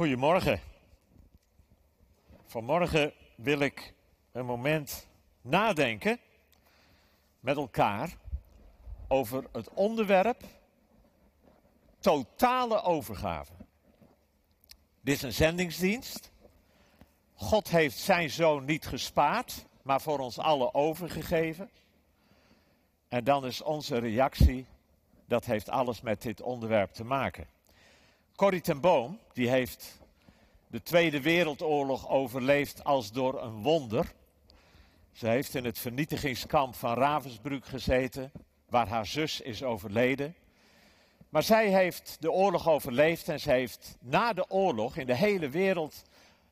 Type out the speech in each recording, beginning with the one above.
Goedemorgen. Vanmorgen wil ik een moment nadenken met elkaar over het onderwerp totale overgave. Dit is een zendingsdienst. God heeft zijn zoon niet gespaard, maar voor ons allen overgegeven. En dan is onze reactie, dat heeft alles met dit onderwerp te maken. Corrie ten Boom, die heeft de Tweede Wereldoorlog overleefd als door een wonder. Ze heeft in het vernietigingskamp van Ravensbrück gezeten, waar haar zus is overleden. Maar zij heeft de oorlog overleefd en ze heeft na de oorlog in de hele wereld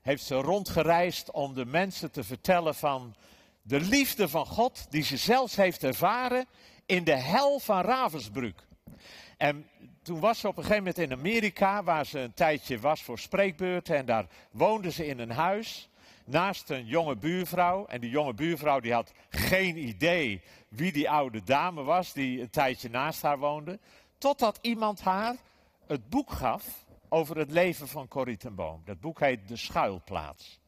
heeft ze rondgereisd om de mensen te vertellen van de liefde van God die ze zelfs heeft ervaren in de hel van Ravensbrück. En toen was ze op een gegeven moment in Amerika, waar ze een tijdje was voor spreekbeurten. En daar woonde ze in een huis naast een jonge buurvrouw. En die jonge buurvrouw die had geen idee wie die oude dame was die een tijdje naast haar woonde. Totdat iemand haar het boek gaf over het leven van Corrie ten Boom. Dat boek heet De Schuilplaats.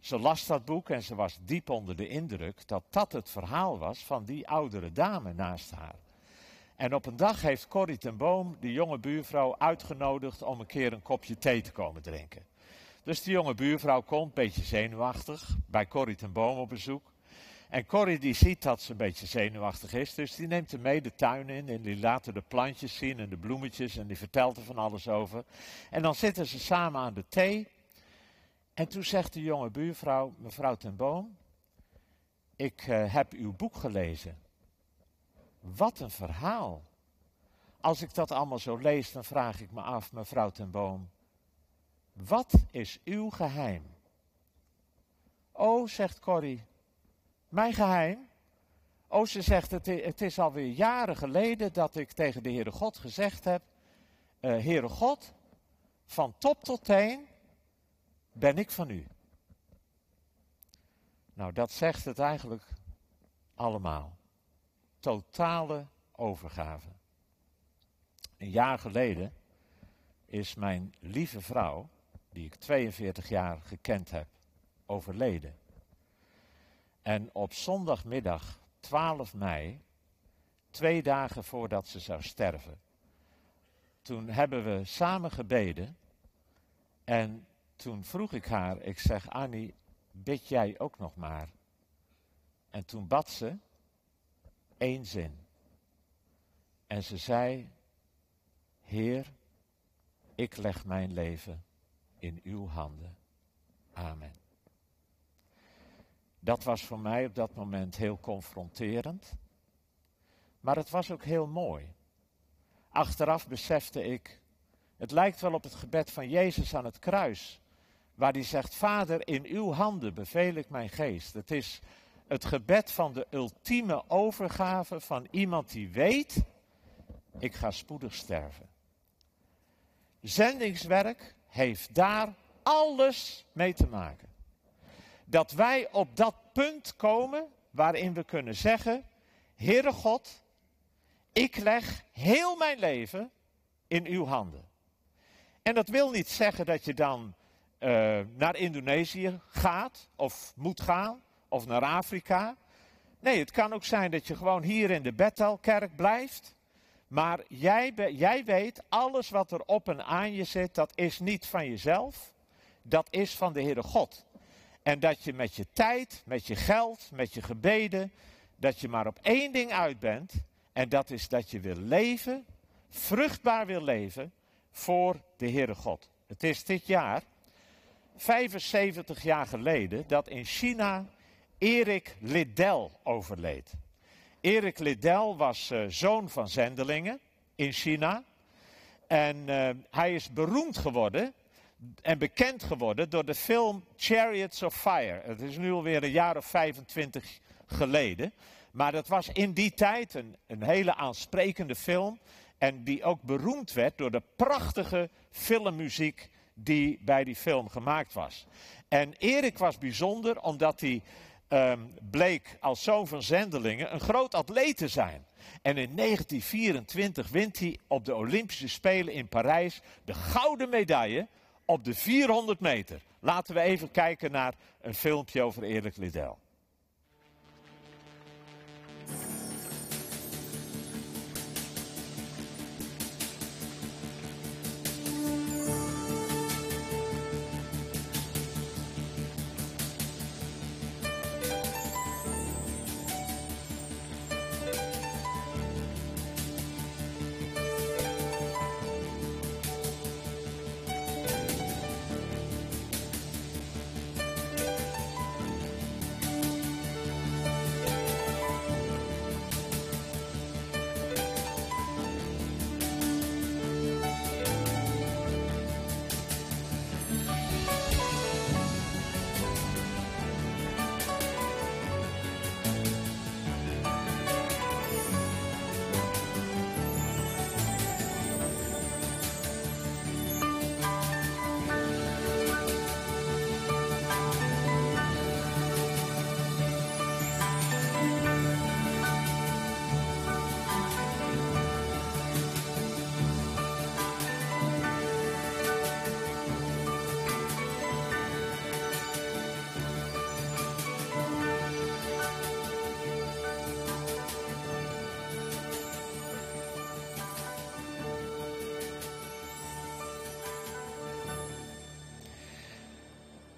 Ze las dat boek en ze was diep onder de indruk dat dat het verhaal was van die oudere dame naast haar. En op een dag heeft Corrie ten Boom de jonge buurvrouw uitgenodigd om een keer een kopje thee te komen drinken. Dus de jonge buurvrouw komt, een beetje zenuwachtig, bij Corrie ten Boom op bezoek. En Corrie die ziet dat ze een beetje zenuwachtig is, dus die neemt hem mee de tuin in en die laat de plantjes zien en de bloemetjes en die vertelt er van alles over. En dan zitten ze samen aan de thee. En toen zegt de jonge buurvrouw, mevrouw ten Boom, ik uh, heb uw boek gelezen. Wat een verhaal. Als ik dat allemaal zo lees, dan vraag ik me af, mevrouw ten Boom, wat is uw geheim? Oh, zegt Corrie, mijn geheim? Oh, ze zegt, het, het is alweer jaren geleden dat ik tegen de Heere God gezegd heb, uh, Heere God, van top tot teen ben ik van u. Nou, dat zegt het eigenlijk allemaal totale overgave. Een jaar geleden is mijn lieve vrouw, die ik 42 jaar gekend heb, overleden. En op zondagmiddag 12 mei, twee dagen voordat ze zou sterven, toen hebben we samen gebeden. En toen vroeg ik haar, ik zeg Annie, bid jij ook nog maar? En toen bad ze één zin. En ze zei, Heer, ik leg mijn leven in uw handen. Amen. Dat was voor mij op dat moment heel confronterend, maar het was ook heel mooi. Achteraf besefte ik, het lijkt wel op het gebed van Jezus aan het kruis, waar hij zegt, Vader, in uw handen beveel ik mijn geest. Het is het gebed van de ultieme overgave van iemand die weet, ik ga spoedig sterven. Zendingswerk heeft daar alles mee te maken. Dat wij op dat punt komen waarin we kunnen zeggen, Heere God, ik leg heel mijn leven in uw handen. En dat wil niet zeggen dat je dan uh, naar Indonesië gaat of moet gaan of naar Afrika. Nee, het kan ook zijn dat je gewoon hier in de Bethelkerk blijft. Maar jij, jij weet, alles wat er op en aan je zit, dat is niet van jezelf. Dat is van de Heere God. En dat je met je tijd, met je geld, met je gebeden, dat je maar op één ding uit bent. En dat is dat je wil leven, vruchtbaar wil leven voor de Heere God. Het is dit jaar, 75 jaar geleden, dat in China Erik Liddell overleed. Erik Liddell was uh, zoon van zendelingen in China. En uh, hij is beroemd geworden en bekend geworden door de film Chariots of Fire. Het is nu alweer een jaar of 25 geleden. Maar dat was in die tijd een, een hele aansprekende film. En die ook beroemd werd door de prachtige filmmuziek die bij die film gemaakt was. En Erik was bijzonder omdat hij um, bleek als zoon van zendelingen een groot atleet te zijn. En in 1924 wint hij op de Olympische Spelen in Parijs de gouden medaille op de 400 meter. Laten we even kijken naar een filmpje over Erik Liddell.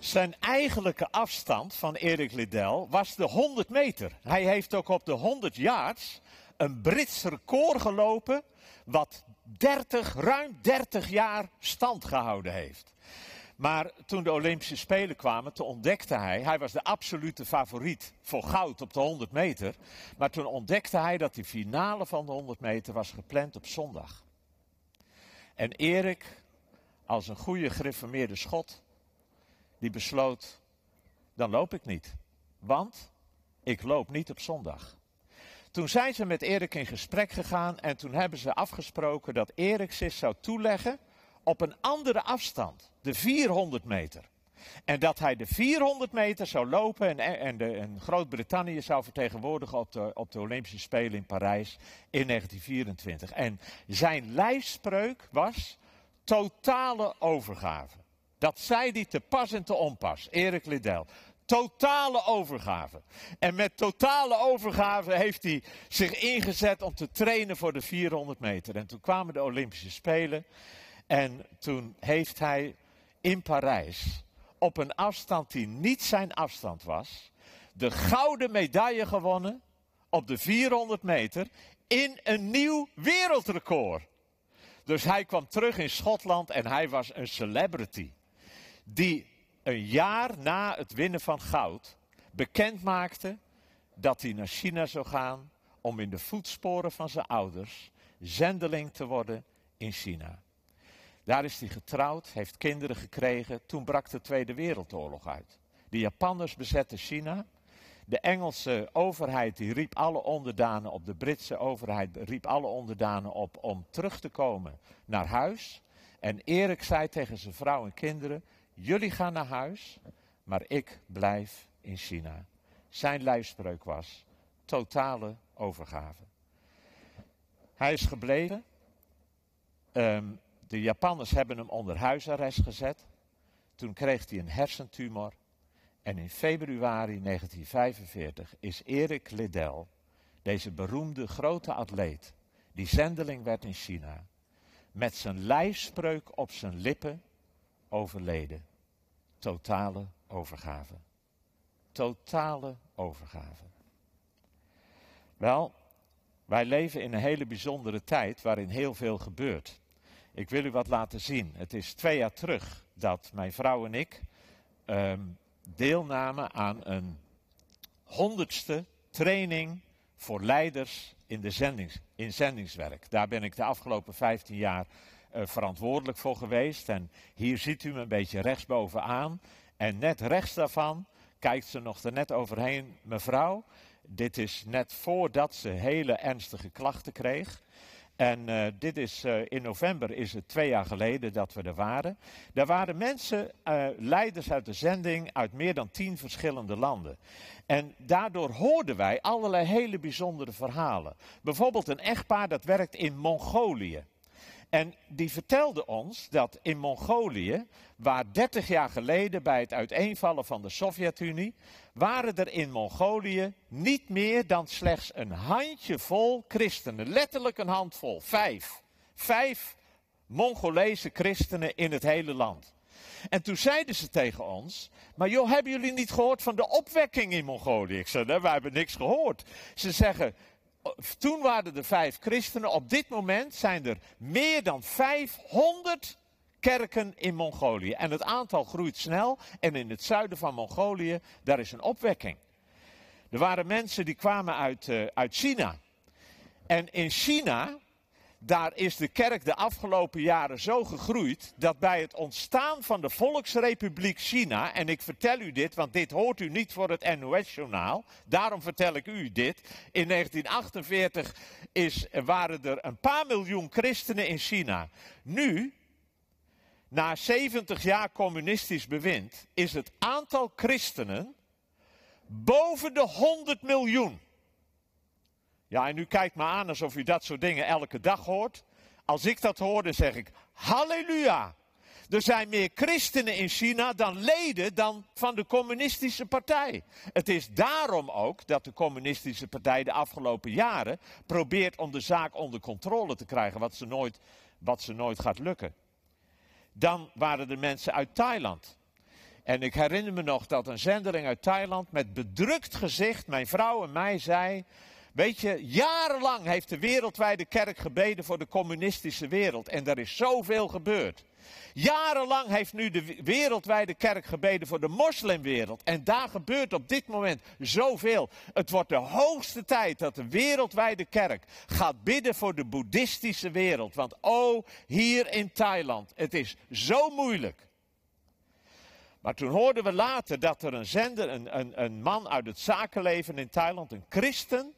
Zijn eigenlijke afstand van Erik Liddell was de 100 meter. Hij heeft ook op de 100 yards een Brits record gelopen, wat 30, ruim 30 jaar stand gehouden heeft. Maar toen de Olympische Spelen kwamen, toen ontdekte hij, hij was de absolute favoriet voor goud op de 100 meter. Maar toen ontdekte hij dat die finale van de 100 meter was gepland op zondag. En Erik, als een goede gereformeerde schot, die besloot, dan loop ik niet. Want ik loop niet op zondag. Toen zijn ze met Erik in gesprek gegaan en toen hebben ze afgesproken dat Erik zich zou toeleggen op een andere afstand, de 400 meter. En dat hij de 400 meter zou lopen en, en, en Groot-Brittannië zou vertegenwoordigen op de, op de Olympische Spelen in Parijs in 1924. En zijn lijfspreuk was totale overgave. Dat zei hij te pas en te onpas, Erik Liddell. Totale overgave. En met totale overgave heeft hij zich ingezet om te trainen voor de 400 meter. En toen kwamen de Olympische Spelen. En toen heeft hij in Parijs, op een afstand die niet zijn afstand was, de gouden medaille gewonnen op de 400 meter in een nieuw wereldrecord. Dus hij kwam terug in Schotland en hij was een celebrity die een jaar na het winnen van goud bekend maakte dat hij naar China zou gaan om in de voetsporen van zijn ouders zendeling te worden in China. Daar is hij getrouwd, heeft kinderen gekregen. Toen brak de Tweede Wereldoorlog uit. De Japanners bezetten China. De Engelse overheid die riep alle onderdanen op, de Britse overheid riep alle onderdanen op om terug te komen naar huis. En Erik zei tegen zijn vrouw en kinderen: Jullie gaan naar huis, maar ik blijf in China. Zijn lijfspreuk was totale overgave. Hij is gebleven. Ehm, de Japanners hebben hem onder huisarrest gezet. Toen kreeg hij een hersentumor. En in februari 1945 is Erik Liddell, deze beroemde grote atleet, die zendeling werd in China, met zijn lijfspreuk op zijn lippen overleden. Totale overgave. Totale overgave. Wel, wij leven in een hele bijzondere tijd waarin heel veel gebeurt. Ik wil u wat laten zien. Het is twee jaar terug dat mijn vrouw en ik um, deelnamen aan een honderdste training voor leiders in, de in zendingswerk. Daar ben ik de afgelopen 15 jaar uh, verantwoordelijk voor geweest. En hier ziet u me een beetje rechtsbovenaan. En net rechts daarvan kijkt ze nog er net overheen. Mevrouw, dit is net voordat ze hele ernstige klachten kreeg. En uh, dit is uh, in november is het twee jaar geleden dat we er waren. Daar waren mensen, leiders uit de zending uit meer dan tien verschillende landen. En daardoor hoorden wij allerlei hele bijzondere verhalen. Bijvoorbeeld een echtpaar dat werkt in Mongolië. En die vertelde ons dat in Mongolië, waar 30 jaar geleden bij het uiteenvallen van de Sovjet-Unie, waren er in Mongolië niet meer dan slechts een handjevol christenen. Letterlijk een handvol, vijf. Vijf Mongolese christenen in het hele land. En toen zeiden ze tegen ons, maar joh, hebben jullie niet gehoord van de opwekking in Mongolië? Ik zei, nee, wij hebben niks gehoord. Ze zeggen, toen waren er vijf christenen, op dit moment zijn er meer dan 500 kerken in Mongolië. En het aantal groeit snel en in het zuiden van Mongolië, daar is een opwekking. Er waren mensen die kwamen uit, uh, uit China. En in China daar is de kerk de afgelopen jaren zo gegroeid dat bij het ontstaan van de Volksrepubliek China, en ik vertel u dit, want dit hoort u niet voor het NOS-journaal, daarom vertel ik u dit. In 1948 is, waren er een paar miljoen christenen in China. Nu, na 70 jaar communistisch bewind, is het aantal christenen boven de 100 miljoen. Ja, en u kijkt me aan alsof u dat soort dingen elke dag hoort. Als ik dat hoor, dan zeg ik, halleluja. Er zijn meer christenen in China dan leden dan van de communistische partij. Het is daarom ook dat de communistische partij de afgelopen jaren probeert om de zaak onder controle te krijgen, wat ze nooit, wat ze nooit gaat lukken. Dan waren er mensen uit Thailand. En ik herinner me nog dat een zendeling uit Thailand met bedrukt gezicht mijn vrouw en mij zei: Weet je, jarenlang heeft de wereldwijde kerk gebeden voor de communistische wereld. En er is zoveel gebeurd. Jarenlang heeft nu de wereldwijde kerk gebeden voor de moslimwereld. En daar gebeurt op dit moment zoveel. Het wordt de hoogste tijd dat de wereldwijde kerk gaat bidden voor de boeddhistische wereld. Want oh, hier in Thailand, het is zo moeilijk. Maar toen hoorden we later dat er een zender, een, een, een man uit het zakenleven in Thailand, een christen,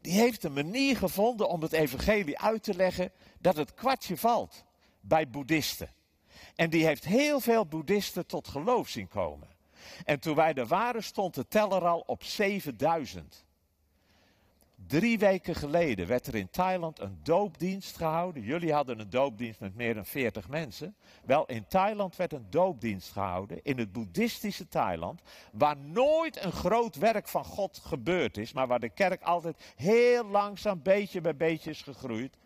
die heeft een manier gevonden om het evangelie uit te leggen dat het kwartje valt bij boeddhisten. En die heeft heel veel boeddhisten tot geloof zien komen. En toen wij er waren stond de teller al op 7000. Drie weken geleden werd er in Thailand een doopdienst gehouden. Jullie hadden een doopdienst met meer dan 40 mensen. Wel, in Thailand werd een doopdienst gehouden. In het boeddhistische Thailand. Waar nooit een groot werk van God gebeurd is. Maar waar de kerk altijd heel langzaam, beetje bij beetje is gegroeid.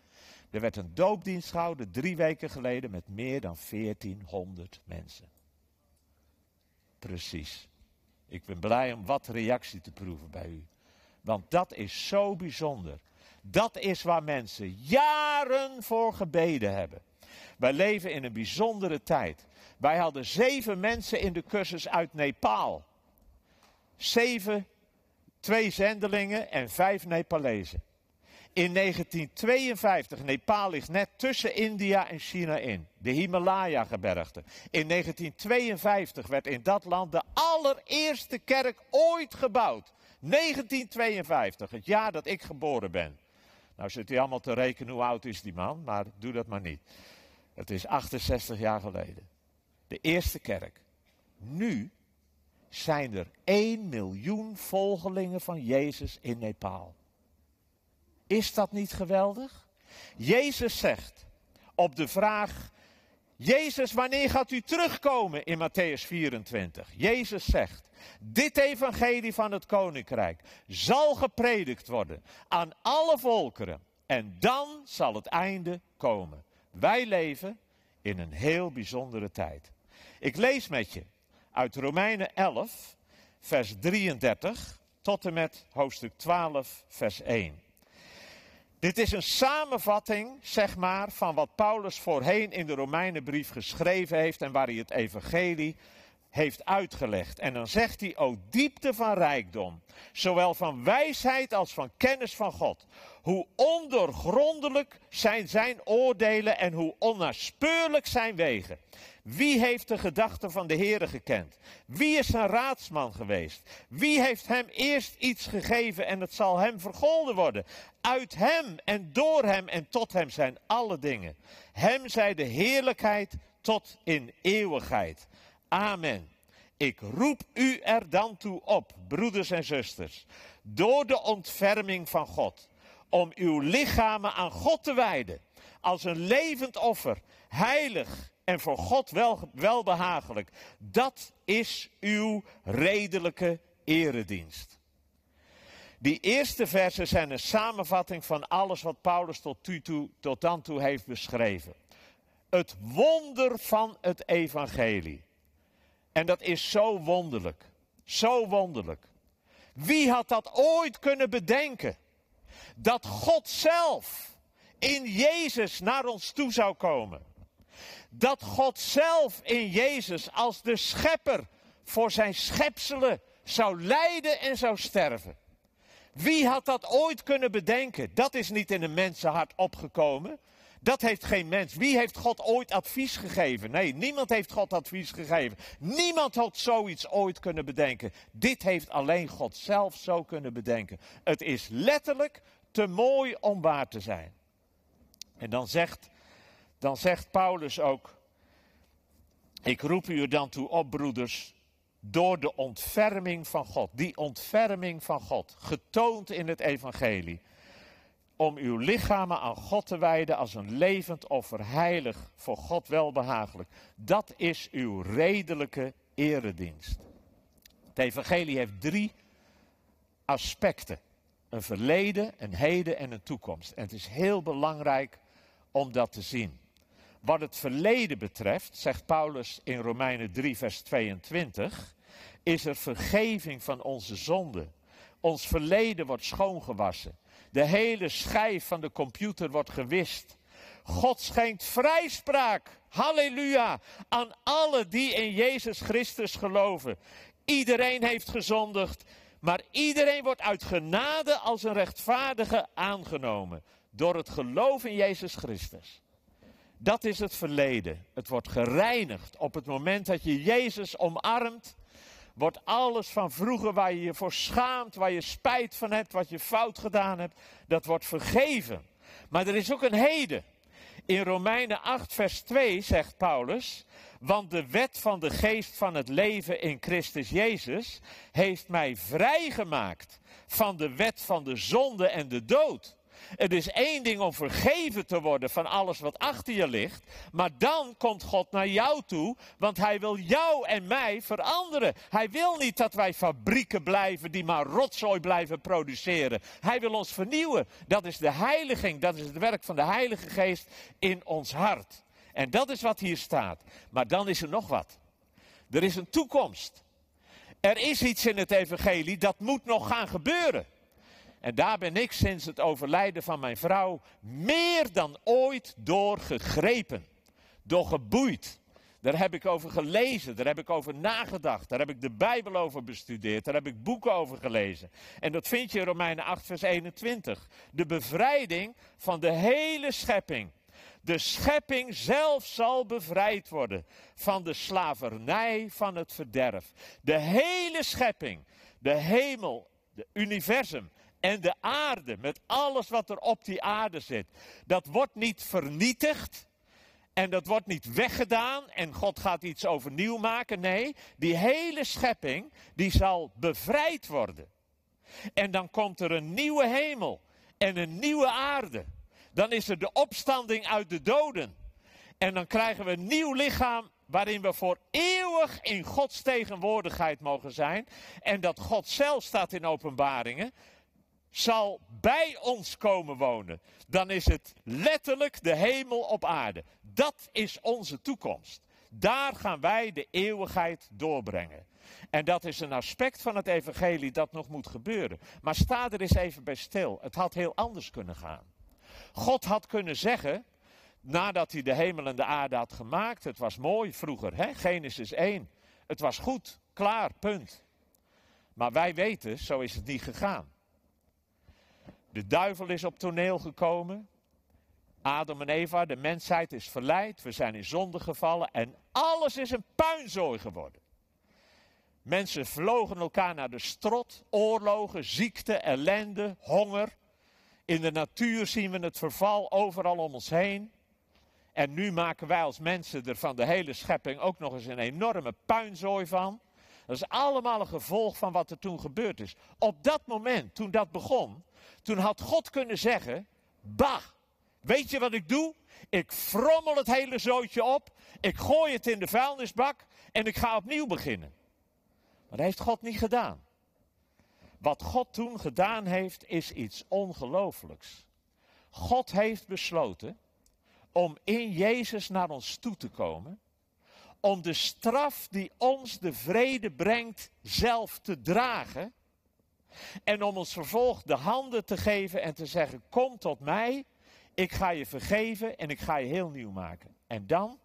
Er werd een doopdienst gehouden drie weken geleden met meer dan 1400 mensen. Precies. Ik ben blij om wat reactie te proeven bij u. Want dat is zo bijzonder. Dat is waar mensen jaren voor gebeden hebben. Wij leven in een bijzondere tijd. Wij hadden zeven mensen in de cursus uit Nepal. Zeven, twee zendelingen en vijf Nepalezen. In 1952, Nepal ligt net tussen India en China in, de Himalaya-gebergte. In 1952 werd in dat land de allereerste kerk ooit gebouwd. 1952, het jaar dat ik geboren ben. Nou zit u allemaal te rekenen hoe oud is die man, maar doe dat maar niet. Het is 68 jaar geleden. De eerste kerk. Nu zijn er 1 miljoen volgelingen van Jezus in Nepal. Is dat niet geweldig? Jezus zegt op de vraag: Jezus, wanneer gaat u terugkomen in Matthäus 24? Jezus zegt: dit evangelie van het koninkrijk zal gepredikt worden aan alle volkeren. En dan zal het einde komen. Wij leven in een heel bijzondere tijd. Ik lees met je uit Romeinen 11, vers 33 tot en met hoofdstuk 12, vers 1. Dit is een samenvatting, zeg maar, van wat Paulus voorheen in de Romeinenbrief geschreven heeft en waar hij het evangelie heeft uitgelegd. En dan zegt hij, o diepte van rijkdom, zowel van wijsheid als van kennis van God. Hoe ondoorgrondelijk zijn zijn oordelen en hoe onnaspeurlijk zijn wegen. Wie heeft de gedachten van de Heere gekend? Wie is zijn raadsman geweest? Wie heeft hem eerst iets gegeven en het zal hem vergolden worden? Uit hem en door hem en tot hem zijn alle dingen. Hem zij de heerlijkheid tot in eeuwigheid. Amen. Ik roep u er dan toe op, broeders en zusters, door de ontferming van God, om uw lichamen aan God te wijden als een levend offer, heilig en voor God wel, welbehagelijk. Dat is uw redelijke eredienst. Die eerste versen zijn een samenvatting van alles wat Paulus tot, toe, tot dan toe heeft beschreven. Het wonder van het evangelie. En dat is zo wonderlijk. Zo wonderlijk. Wie had dat ooit kunnen bedenken? Dat God zelf in Jezus naar ons toe zou komen. Dat God zelf in Jezus als de schepper voor zijn schepselen zou lijden en zou sterven. Wie had dat ooit kunnen bedenken? Dat is niet in een mensenhart opgekomen. Dat heeft geen mens. Wie heeft God ooit advies gegeven? Nee, niemand heeft God advies gegeven. Niemand had zoiets ooit kunnen bedenken. Dit heeft alleen God zelf zo kunnen bedenken. Het is letterlijk te mooi om waar te zijn. En dan zegt, dan zegt Paulus ook: Ik roep u er dan toe op, broeders, door de ontferming van God. Die ontferming van God, getoond in het Evangelie. Om uw lichamen aan God te wijden als een levend offer, heilig, voor God welbehagelijk. Dat is uw redelijke eredienst. Het Evangelie heeft drie aspecten: een verleden, een heden en een toekomst. En het is heel belangrijk om dat te zien. Wat het verleden betreft, zegt Paulus in Romeinen 3, vers 22 is er vergeving van onze zonden. Ons verleden wordt schoongewassen. De hele schijf van de computer wordt gewist. God schenkt vrijspraak, halleluja, aan alle die in Jezus Christus geloven. Iedereen heeft gezondigd, maar iedereen wordt uit genade als een rechtvaardige aangenomen. Door het geloof in Jezus Christus. Dat is het verleden. Het wordt gereinigd op het moment dat je Jezus omarmt wordt alles van vroeger waar je je voor schaamt, waar je spijt van hebt, wat je fout gedaan hebt, dat wordt vergeven. Maar er is ook een heden. In Romeinen 8, vers 2 zegt Paulus, want de wet van de geest van het leven in Christus Jezus heeft mij vrijgemaakt van de wet van de zonde en de dood. Het is één ding om vergeven te worden van alles wat achter je ligt. Maar dan komt God naar jou toe, want Hij wil jou en mij veranderen. Hij wil niet dat wij fabrieken blijven die maar rotzooi blijven produceren. Hij wil ons vernieuwen. Dat is de heiliging, dat is het werk van de Heilige Geest in ons hart. En dat is wat hier staat. Maar dan is er nog wat. Er is een toekomst. Er is iets in het evangelie dat moet nog gaan gebeuren. En daar ben ik sinds het overlijden van mijn vrouw meer dan ooit door gegrepen. Door geboeid. Daar heb ik over gelezen, daar heb ik over nagedacht, daar heb ik de Bijbel over bestudeerd, daar heb ik boeken over gelezen. En dat vind je in Romeinen 8, vers 21. De bevrijding van de hele schepping. De schepping zelf zal bevrijd worden van de slavernij van het verderf. De hele schepping, de hemel, de universum, en de aarde, met alles wat er op die aarde zit, dat wordt niet vernietigd. En dat wordt niet weggedaan en God gaat iets overnieuw maken. Nee, die hele schepping, die zal bevrijd worden. En dan komt er een nieuwe hemel en een nieuwe aarde. Dan is er de opstanding uit de doden. En dan krijgen we een nieuw lichaam waarin we voor eeuwig in Gods tegenwoordigheid mogen zijn. En dat God zelf staat in openbaringen zal bij ons komen wonen, dan is het letterlijk de hemel op aarde. Dat is onze toekomst. Daar gaan wij de eeuwigheid doorbrengen. En dat is een aspect van het evangelie dat nog moet gebeuren. Maar sta er eens even bij stil. Het had heel anders kunnen gaan. God had kunnen zeggen, nadat hij de hemel en de aarde had gemaakt, het was mooi vroeger, hè? Genesis 1. Het was goed, klaar, punt. Maar wij weten, zo is het niet gegaan. De duivel is op toneel gekomen. Adam en Eva, de mensheid is verleid. We zijn in zonde gevallen en alles is een puinzooi geworden. Mensen vlogen elkaar naar de strot, oorlogen, ziekte, ellende, honger. In de natuur zien we het verval overal om ons heen. En nu maken wij als mensen er van de hele schepping ook nog eens een enorme puinzooi van. Dat is allemaal een gevolg van wat er toen gebeurd is. Op dat moment, toen dat begon, toen had God kunnen zeggen: Bah, Weet je wat ik doe? Ik frommel het hele zootje op, ik gooi het in de vuilnisbak en ik ga opnieuw beginnen. Maar dat heeft God niet gedaan. Wat God toen gedaan heeft, is iets ongelooflijks. God heeft besloten om in Jezus naar ons toe te komen, om de straf die ons de vrede brengt zelf te dragen en om ons vervolg de handen te geven en te zeggen: Kom tot mij, ik ga je vergeven en ik ga je heel nieuw maken. En dan,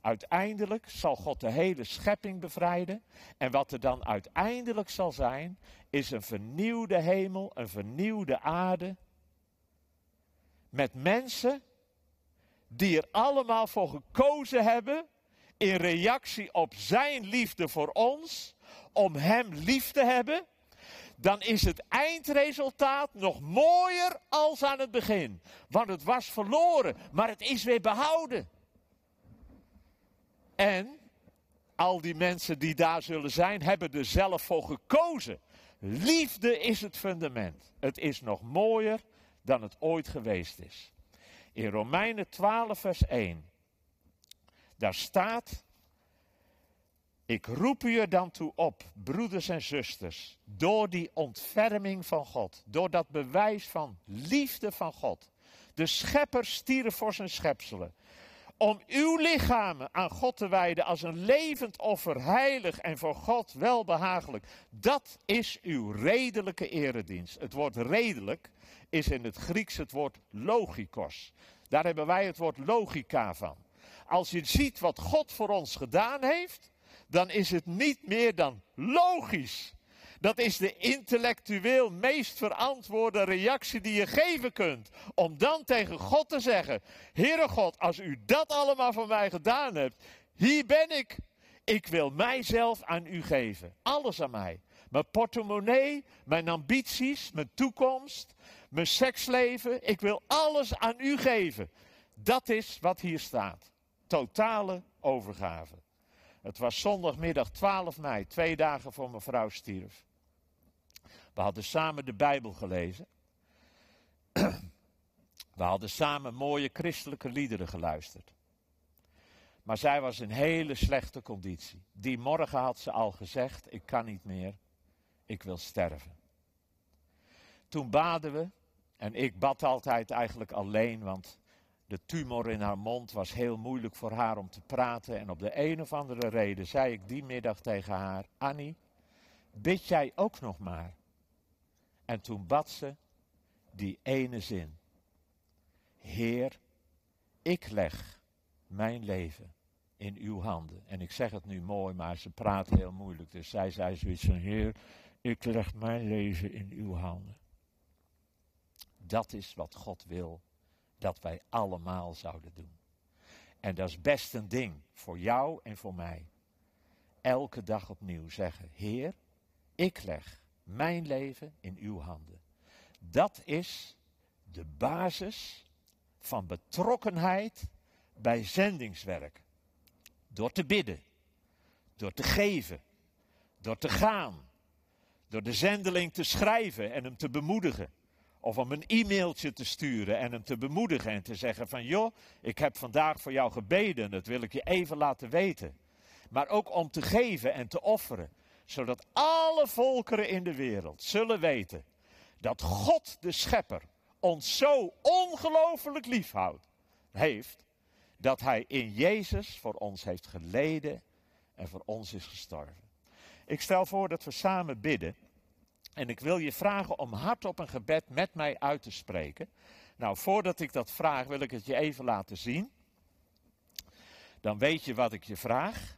uiteindelijk, zal God de hele schepping bevrijden. En wat er dan uiteindelijk zal zijn, is een vernieuwde hemel, een vernieuwde aarde. Met mensen die er allemaal voor gekozen hebben, in reactie op zijn liefde voor ons, om hem lief te hebben dan is het eindresultaat nog mooier als aan het begin. Want het was verloren, maar het is weer behouden. En al die mensen die daar zullen zijn, hebben er zelf voor gekozen. Liefde is het fundament. Het is nog mooier dan het ooit geweest is. In Romeinen 12, vers 1. Daar staat ik roep u er dan toe op, broeders en zusters, door die ontferming van God, door dat bewijs van liefde van God. De schepper stierf voor zijn schepselen. Om uw lichamen aan God te wijden als een levend offer, heilig en voor God welbehagelijk. Dat is uw redelijke eredienst. Het woord redelijk is in het Grieks het woord logikos. Daar hebben wij het woord logica van. Als je ziet wat God voor ons gedaan heeft, dan is het niet meer dan logisch. Dat is de intellectueel meest verantwoorde reactie die je geven kunt. Om dan tegen God te zeggen: Heere God, als u dat allemaal voor mij gedaan hebt, hier ben ik. Ik wil mijzelf aan u geven. Alles aan mij. Mijn portemonnee, mijn ambities, mijn toekomst, mijn seksleven. Ik wil alles aan u geven. Dat is wat hier staat. Totale overgave. Het was zondagmiddag 12 mei, twee dagen voor mijn vrouw stierf. We hadden samen de Bijbel gelezen. We hadden samen mooie christelijke liederen geluisterd. Maar zij was in hele slechte conditie. Die morgen had ze al gezegd: Ik kan niet meer, ik wil sterven. Toen baden we, en ik bad altijd eigenlijk alleen, want de tumor in haar mond was heel moeilijk voor haar om te praten. En op de een of andere reden zei ik die middag tegen haar: Annie, bid jij ook nog maar? En toen bad ze die ene zin: Heer, ik leg mijn leven in uw handen. En ik zeg het nu mooi, maar ze praat heel moeilijk. Dus zij zei zoiets van: Heer, ik leg mijn leven in uw handen. Dat is wat God wil dat wij allemaal zouden doen. En dat is best een ding voor jou en voor mij. Elke dag opnieuw zeggen: Heer, ik leg mijn leven in uw handen. Dat is de basis van betrokkenheid bij zendingswerk. Door te bidden, door te geven, door te gaan, door de zendeling te schrijven en hem te bemoedigen. Of om een e-mailtje te sturen en hem te bemoedigen en te zeggen van joh, ik heb vandaag voor jou gebeden, dat wil ik je even laten weten. Maar ook om te geven en te offeren, zodat alle volkeren in de wereld zullen weten dat God de Schepper ons zo ongelooflijk liefhoudt, heeft, dat Hij in Jezus voor ons heeft geleden en voor ons is gestorven. Ik stel voor dat we samen bidden. En ik wil je vragen om hardop een gebed met mij uit te spreken. Nou, voordat ik dat vraag, wil ik het je even laten zien. Dan weet je wat ik je vraag.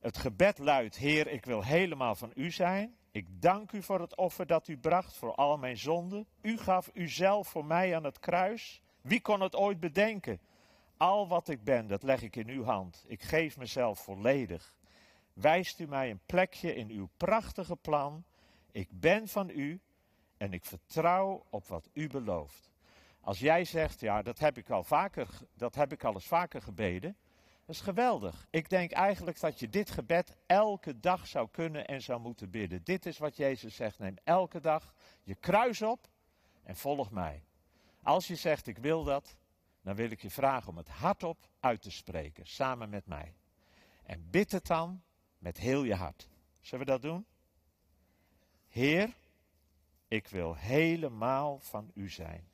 Het gebed luidt: Heer, ik wil helemaal van u zijn. Ik dank u voor het offer dat u bracht voor al mijn zonden. U gaf uzelf voor mij aan het kruis. Wie kon het ooit bedenken? Al wat ik ben, dat leg ik in uw hand. Ik geef mezelf volledig. Wijst u mij een plekje in uw prachtige plan ik ben van u en ik vertrouw op wat u belooft. Als jij zegt, ja, dat heb ik al vaker, dat heb ik al eens vaker gebeden. Dat is geweldig. Ik denk eigenlijk dat je dit gebed elke dag zou kunnen en zou moeten bidden. Dit is wat Jezus zegt. Neem elke dag je kruis op en volg mij. Als je zegt, ik wil dat, dan wil ik je vragen om het hardop uit te spreken, samen met mij. En bid het dan met heel je hart. Zullen we dat doen? Heer, ik wil helemaal van u zijn.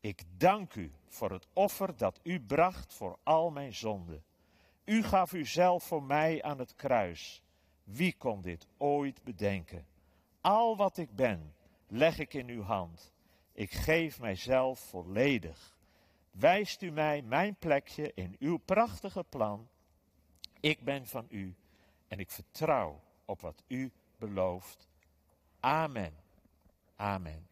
Ik dank u voor het offer dat u bracht voor al mijn zonden. U gaf uzelf voor mij aan het kruis. Wie kon dit ooit bedenken? Al wat ik ben, leg ik in uw hand. Ik geef mijzelf volledig. Wijst u mij mijn plekje in uw prachtige plan. Ik ben van u en ik vertrouw op wat u belooft. Amen. Amen.